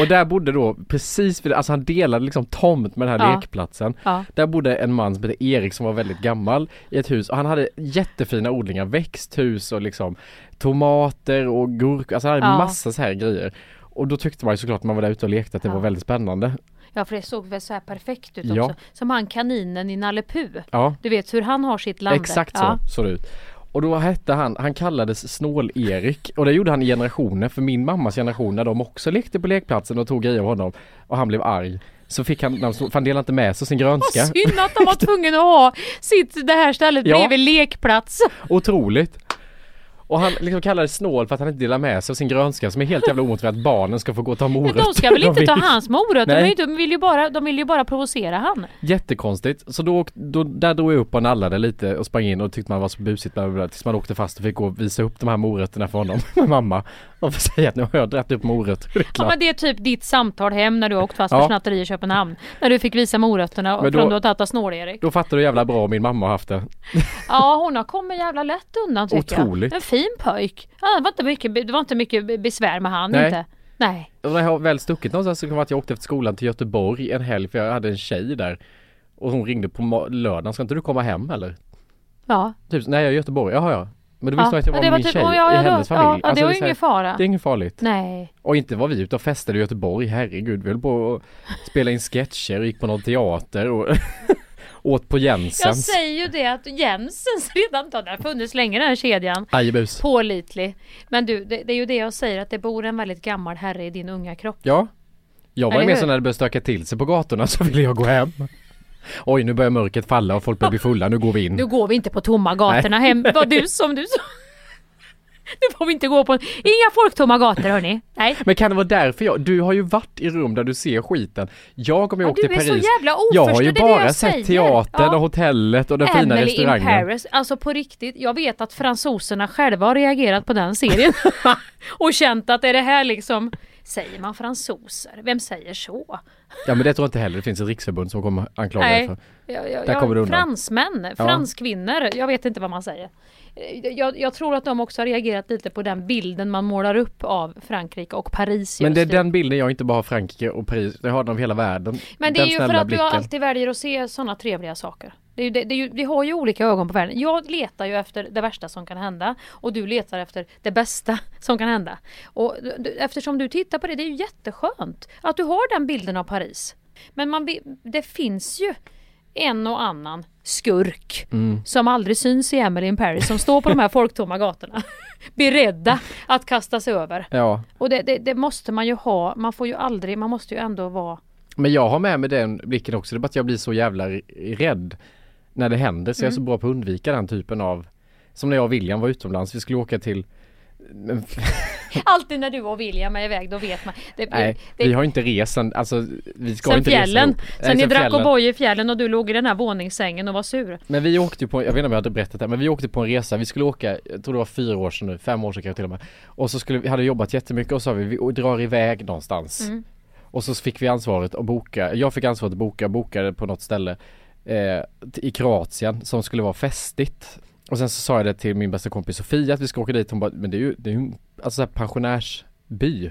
Och där bodde då precis vid, alltså han delade liksom tomt med den här Ja. lekplatsen. Ja. Där bodde en man som hette Erik som var väldigt gammal i ett hus och han hade jättefina odlingar, växthus och liksom tomater och gurkor, alltså han hade Ja. massa så här grejer. Och då tyckte man ju såklart när man var där ute och lekte att det Ja. var väldigt spännande. Ja för det såg väl så här perfekt ut Ja. också. Som han kaninen i Nalle Puh. Ja. Du vet hur han har sitt lande. Exakt så Ja. såg det ut. Och då hette han, han kallades Snål-Erik och det gjorde han i generationer för min mammas generation när de också lekte på lekplatsen och tog grejer av honom och han blev arg. Så fick han, för han delade inte med sig sin grönska. Vad synd att de var tvungna att ha sitt, det här stället Ja. bredvid lekplats. Otroligt. Och han liksom kallades snål för att han inte delar med sig av sin grönska som är helt jävla omotiverat att barnen ska få gå och ta morötter. De ska väl inte vill- ta hans morötter? De, inte- de, vill ju bara, de vill ju bara provocera han. Jättekonstigt. Så då, då, där drog jag upp och nallade lite och sprang in och tyckte man var så busigt bla, bla, bla, tills man åkte fast och fick gå och visa upp de här morötterna för honom med mamma. Och säga att nu har jag dragit upp morötter. Det Ja, men det är typ ditt samtal hem när du har åkt fast Ja. för snatteri i Köpenhamn. När du fick visa morötterna Men från då- du har tagit av Snål-Erik. Då fattar du jävla bra min mamma har haft det. Ja hon har kommit jävla lätt undan tycker Otroligt. jag. En fin pojk. Ja, det, var inte mycket, det var inte mycket besvär med han Nej. inte. Nej. Och när jag har väl stuckit någonstans så vara att jag åkte efter skolan till Göteborg en helg för jag hade en tjej där. Och hon ringde på lördagen, ska inte du komma hem eller? Ja. Typ, nej jag är i Göteborg, jaha ja. Men då visste Ja, att jag ja, var det var min typ- tjej ja, ja, i hennes familj. ja, det var här- ingen fara. Det är inget farligt. Nej. Och inte var vi ute och festade i Göteborg, herregud. Vi höll på att spela in sketcher och gick på någon teater och åt på Jag Jensens. säger ju det att Jensens redan då, har funnits länge den här kedjan. Ajebus. Pålitlig. Men du, det, det är ju det jag säger att det bor en väldigt gammal herre i din unga kropp. Ja. Jag var ju med så när det började stöka till sig på gatorna så ville jag gå hem. Oj, nu börjar mörkret falla och folk börjar bli fulla, nu går vi in. Nu går vi inte på tomma gatorna Nej. hem. Vad du som du sa. Nu får vi inte gå på inga folktomma gator hörni. Nej. Men kan det vara därför jag, du har ju varit i rum där du ser skiten. Jag om jag Ja, åkte du är till så Paris. jävla jag har ju det det bara jag sett säger. teatern Ja. och hotellet och den fina Emily in restaurangen. Paris. Alltså på riktigt, jag vet att fransoserna själva har reagerat på den serien. och känt att är det här liksom Säger man fransoser? Vem säger så? Ja men det tror jag inte heller, det finns ett riksförbund som kommer anklaga dig för. jag, jag, Där kommer du undan. fransmän, Ja. franskvinnor, jag vet inte vad man säger. Eh, Jag, jag tror att de också har reagerat lite på den bilden man målar upp av Frankrike och Paris Men det är den bilden jag inte bara har Frankrike och Paris, jag har den av hela världen. Men det är ju för att du blicken. alltid väljer att se sådana trevliga saker. Det är det, det är ju, vi har ju olika ögon på världen. Jag letar ju efter det värsta som kan hända och du letar efter det bästa som kan hända. Och du- du, eftersom du tittar på det, det är ju jätteskönt att du har den bilden av Paris. Men man, det finns ju en och annan skurk Mm. som aldrig syns i Emily in Paris som står på de här folktomma gatorna. Beredda att kasta sig över. Ja, Och det, det, det måste man ju ha. Man får ju aldrig, man måste ju ändå vara men jag har med mig den blicken också. Det är bara att jag blir så jävla rädd när det händer. Så jag är så Mm. bra på att undvika den typen av Som när jag och William var utomlands. Vi skulle åka till men, Alltid när du och William är iväg då vet man. Det, Nej, det, vi har inte resan, alltså vi ska sen inte fjällen. resa ihop. Nej, Sen ni drack fjällen. O'boy i fjällen och du låg i den här våningssängen och var sur. Men vi åkte ju på, jag vet inte om jag hade berättat det, men vi åkte på en resa, vi skulle åka, jag tror det var fyra år sedan nu, fem år sedan kanske till och med. Och så skulle vi, hade jobbat jättemycket och så sa vi, vi drar iväg någonstans. Mm. Och så fick vi ansvaret att boka, jag fick ansvaret att boka, bokade på något ställe eh, i Kroatien som skulle vara festligt. Och sen så sa jag det till min bästa kompis Sofia att vi ska åka dit, hon bara, men det är ju, det är ju alltså så pensionärsby.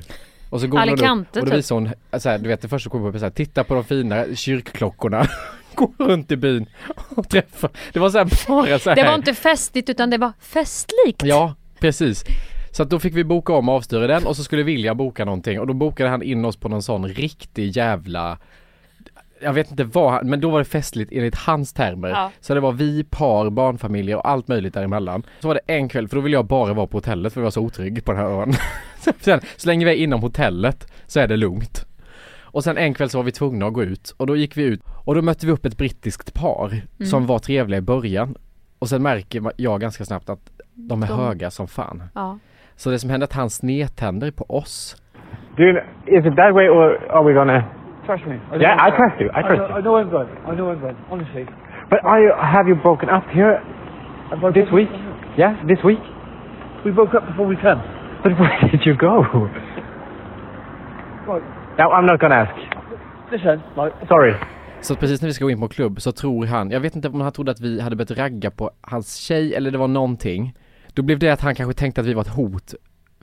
Och så googlade hon Alicante, och då typ. visade hon, så här, du vet det första kom upp så här, titta på de fina kyrkklockorna. Gå runt i byn och träffa. Det var så här bara så här. Det var inte festligt utan det var festlikt. Ja, precis. Så att då fick vi boka om avstyra den och så skulle William boka någonting och då bokade han in oss på någon sån riktig jävla jag vet inte vad, men då var det festligt enligt hans termer. Ja. Så det var vi, par, barnfamiljer och allt möjligt däremellan. Så var det en kväll, för då ville jag bara vara på hotellet för jag var så otrygg på den här ön. Sen, så länge vi är inom hotellet så är det lugnt. Och sen en kväll så var vi tvungna att gå ut och då gick vi ut och då mötte vi upp ett brittiskt par Mm. som var trevliga i början. Och sen märker jag ganska snabbt att de är De- höga som fan. Ja. Så det som hände är att han snedtänder på oss. You, is it that way or are we gonna... Trust me. I Yeah, I trust you. I trust know, you. I know I'm good. I know I'm good. Honestly. But are you, have you broken up here this week? Yeah, this week? We broke up before we came. But where did you go? Right. No, I'm not gonna ask. Listen, like, Sorry. Så precis när vi ska gå in på klubb så tror han, jag vet inte om han trodde att vi hade börjat ragga på hans tjej eller det var någonting. Då blev det att han kanske tänkte att vi var ett hot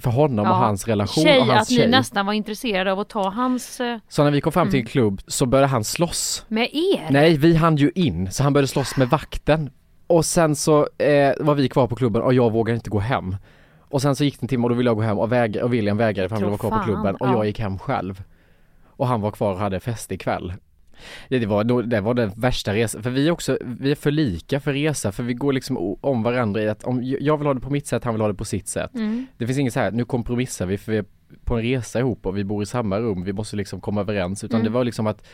för honom och hans relation tjej, och hans att tjej. ni nästan var intresserade av att ta hans eh, Så när vi kom fram till en Mm. klubb så började han slåss. med er. Nej, vi hann ju in så han började slåss med vakten. Och sen så eh, var vi kvar på klubben och jag vågade inte gå hem. Och sen så gick det en timme och då ville jag gå hem och, väg- och William vägrade för han ville vara kvar på klubben och ja. jag gick hem själv. Och han var kvar och hade fest ikväll. Det, var, det var den värsta resan, för vi är också, vi är för lika för resa för vi går liksom om varandra i att om jag vill ha det på mitt sätt, han vill ha det på sitt sätt. Mm. Det finns inget så här, nu kompromissar vi för vi är på en resa ihop och vi bor i samma rum, vi måste liksom komma överens utan Mm. det var liksom att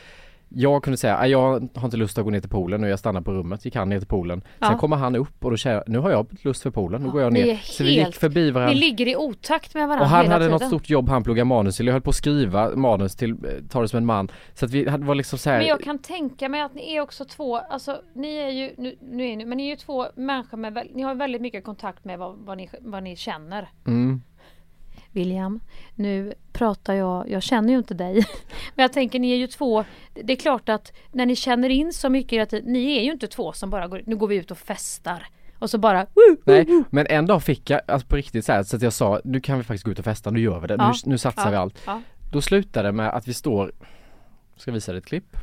jag kunde säga, "Ah, jag har inte lust att gå ner till poolen och jag stannar på rummet, gick han ner till poolen. Sen Ja. kommer han upp och då säger nu har jag lust för poolen, nu Ja, går jag ner. Så vi gick förbi varandra. Ni ligger i otakt med varandra Och han hela hade tiden. något stort jobb han pluggade manus till, jag höll på att skriva manus till eh, Ta det som en man. Så att vi hade, var liksom så här, Men jag kan tänka mig att ni är också två, alltså ni är ju, nu, nu är ni, men ni är ju två människor med, ni har väldigt mycket kontakt med vad, vad, ni, vad ni känner. mm, William, nu pratar jag, jag känner ju inte dig. Men jag tänker ni är ju två, det är klart att när ni känner in så mycket tiden, ni är ju inte två som bara går, nu går vi ut och festar. Och så bara, woo, Nej, men en dag fick jag, alltså på riktigt så här, så att jag sa, nu kan vi faktiskt gå ut och festa, nu gör vi det, Ja. nu, nu satsar Ja. vi allt. Ja. Då slutade det med att vi står, ska visa dig ett klipp?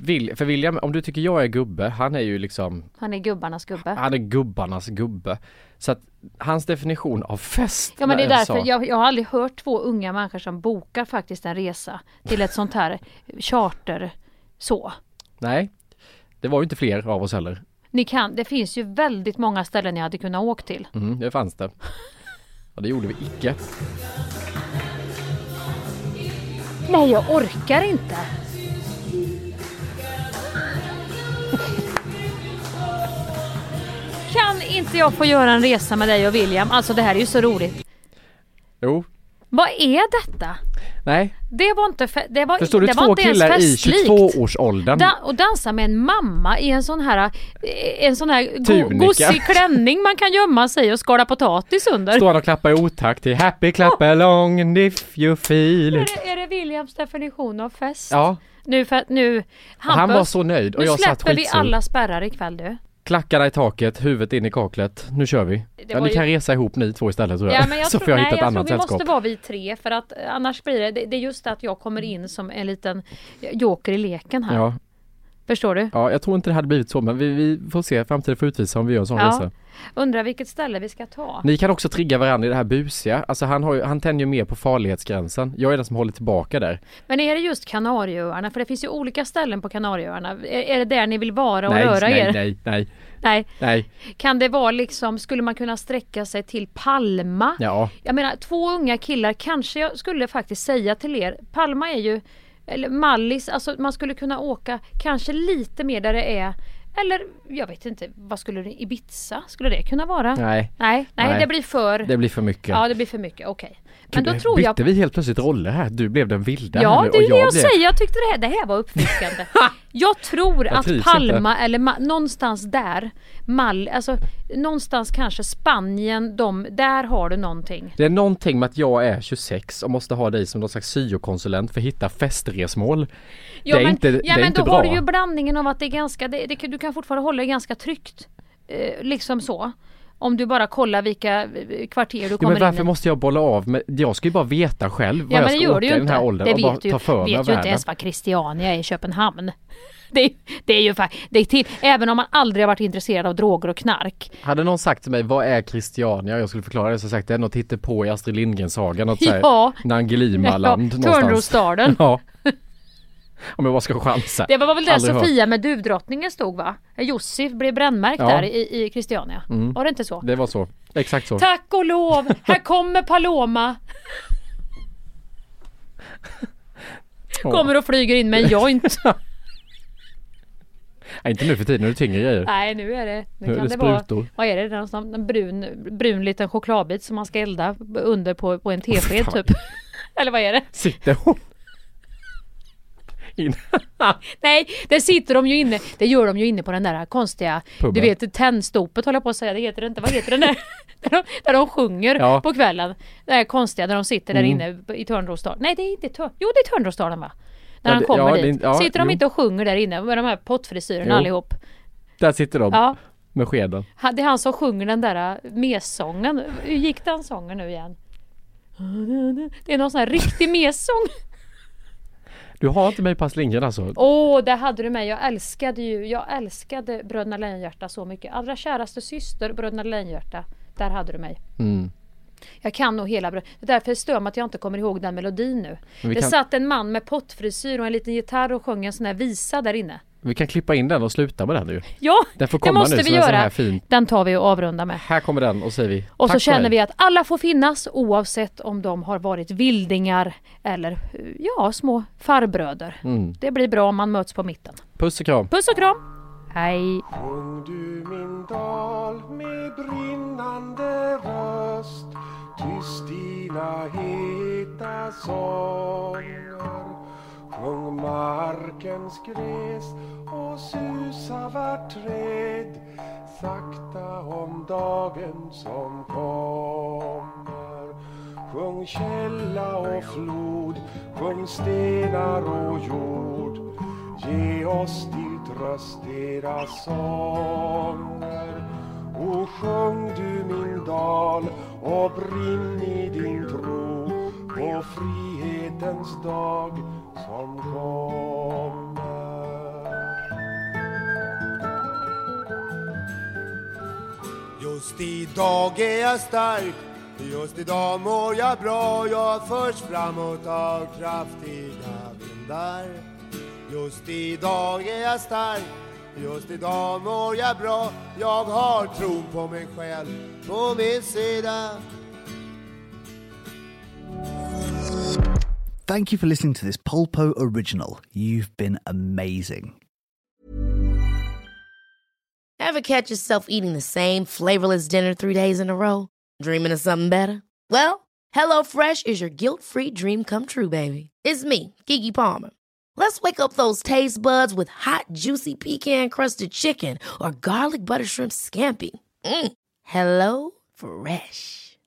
Will, för William, om du tycker jag är gubbe, han är ju liksom, han är gubbarnas gubbe. han är gubbarnas gubbe. Så att hans definition av fest Ja men det är därför, jag, jag har aldrig hört två unga människor som bokar faktiskt en resa till ett sånt här charter så. Nej, det var ju inte fler av oss heller. Ni kan, det finns ju väldigt många ställen ni hade kunnat åka till. Mm, det fanns det. Och det gjorde vi icke. Nej jag orkar inte! Inte jag få göra en resa med dig och William? Alltså det här är ju så roligt. Jo, Vad är detta? nej. Det var inte, fe- det var, Förstår du det var två inte ens killar i festlikt. 22-årsåldern? Da- och dansa med en mamma i en sån här, eh, en sån här go- Tunika. gosig klänning man kan gömma sig i och skala potatis under. Står han och klappar i otakt till Happy clap along if you feel Är it. det, är det Williams definition av fest? Ja, Nu för att nu, och han Hampus, var så nöjd och nu jag satt släpper vi skitsur. alla spärrar ikväll du. Klackarna i taket, huvudet in i kaklet. Nu kör vi. Ja, ni ju- kan resa ihop ni två istället tror jag. Ja, men jag så tror, får jag hitta ett annat tror vi sällskap. måste vara vi tre för att annars blir det, det, det är just det att jag kommer in som en liten joker i leken här. Ja. Förstår du? Ja, jag tror inte det hade blivit så, men vi, vi får se. Framtiden får utvisa om vi gör en sån Ja. resa. Undrar vilket ställe vi ska ta. Ni kan också trigga varandra i det här busiga. Alltså han, har ju, han tänjer ju mer på farlighetsgränsen. Jag är den som håller tillbaka där. Men är det just Kanarieöarna? För det finns ju olika ställen på Kanarieöarna. Är, är det där ni vill vara och nej, röra nej, er? nej, nej, Nej. nej. Kan det vara liksom, skulle man kunna sträcka sig till Palma? Ja. Jag menar två unga killar, kanske jag skulle faktiskt säga till er, Palma är ju, eller Mallis, alltså man skulle kunna åka kanske lite mer där det är eller jag vet inte, vad skulle det, Ibiza? Skulle det kunna vara? Nej. Nej, nej, Nej. det blir för... Det blir för mycket. Ja, det blir för mycket, okej. Men då tror bytte jag... vi helt plötsligt roller här? Du blev den vilda Ja, nu det är det jag blev... säger. Jag tyckte det här, det här var uppfriskande. jag tror Jag att Palma eller Ma- någonstans där, Mal, alltså någonstans kanske Spanien, de, där har du någonting. Det är någonting med att jag är 26 och måste ha dig som någon slags syokonsulent för att hitta festresmål. Ja, det är men, inte, ja, det är men inte då bra. har du ju blandningen av att det är ganska, det, det, du kan fortfarande hålla det ganska tryggt. Eh, liksom så. Om du bara kollar vilka eh, kvarter du kommer men varför in i. måste jag bolla av med, jag ska ju bara veta själv vad Ja jag men ska det gör åka i den här åldern Det och bara vet du, ta för mig vet av ju inte ens vad Christiania är i Köpenhamn. Det, det är ju det är till, även om man aldrig har varit intresserad av droger och knark. Hade någon sagt till mig, vad är Christiania? Jag skulle förklara det så sagt, det är något på i Astrid Lindgren-sagan, något såhär Ja. Nangilimaland Ja. Törnrostaden. Ja. Om jag bara ska chansa. Det var väl där Aldrig hört. Sofia med duvdrottningen stod va? Josef blev brännmärkt Ja. där i, i Christiania. Mm. Var det inte så? Det var så, exakt så. Tack och lov! Här kommer Paloma! Kommer och flyger in med en joint. Nej, inte nu för tiden, nu är det tyngre grejer. Nej nu är det, nu Nu är kan det det, vara, sprutor. vad är det, någonstans, en brun, brun liten chokladbit som man ska elda under på, på en tesked typ. Eller vad är det? Sitter hon in? Nej, det sitter de ju inne, det gör de ju inne på den där konstiga, Puben. du vet tändstopet håller jag på att säga, det heter det inte, vad heter den där? där, de, där de sjunger Ja. på kvällen. Det där konstiga där de sitter där Mm. inne i Törnrosdalen. Nej det är inte Törn, jo det är Törnrosdalen va? När Ja, han det- kommer ja, det är dit. ja, sitter de jo. inte och sjunger där inne med de här pottfrisyrerna allihop? Där sitter de Ja. med skeden. Det är han som sjunger den där äh, messången. Hur gick den sången nu igen? Det är någon sån här riktig messång. Du har inte mig på Lindgren alltså? Åh, där hade du mig. Jag älskade ju, jag älskade Bröderna Lejonhjärta så mycket. Allra käraste syster, Bröderna Lejonhjärta. Där hade du mig. Mm. Jag kan nog hela Det är därför stör mig att jag inte kommer ihåg den melodin nu. Det kan- satt en man med pottfrisyr och en liten gitarr och sjöng en sån här visa där inne. Vi kan klippa in den och sluta med den nu. Ja, Den får det komma måste nu vi göra. här fin. Den tar vi och avrundar med. Här kommer den och säger vi Och så känner vi att alla får finnas oavsett om de har varit vildingar eller ja, små farbröder. Mm. Det blir bra om man möts på mitten. Puss och kram. Puss och kram! Hej! Sjung du min dal med brinnande röst Tyst dina heta sånger Sjung markens gräs och susa vart träd. Sakta om dagen som kommer. Sjung källa och flod Sjung stenar och jord. Ge oss till tröst era sånger. Och sjung du min dal och brinn i din tro på frihetens dag som kommer. Just idag är jag stark, just idag mår jag bra. Jag förs framåt av kraftiga vindar. Just idag är jag stark, just idag mår jag bra. Jag har tron på mig själv på min sida. Thank you for listening to this Polpo original. You've been amazing. Ever catch yourself eating the same flavorless dinner three days in a row? Dreaming of something better? Well, HelloFresh is your guilt-free dream come true, baby. It's me, Kiki Palmer. Let's wake up those taste buds with hot, juicy pecan-crusted chicken or garlic butter shrimp scampi. Mm. Hello Fresh.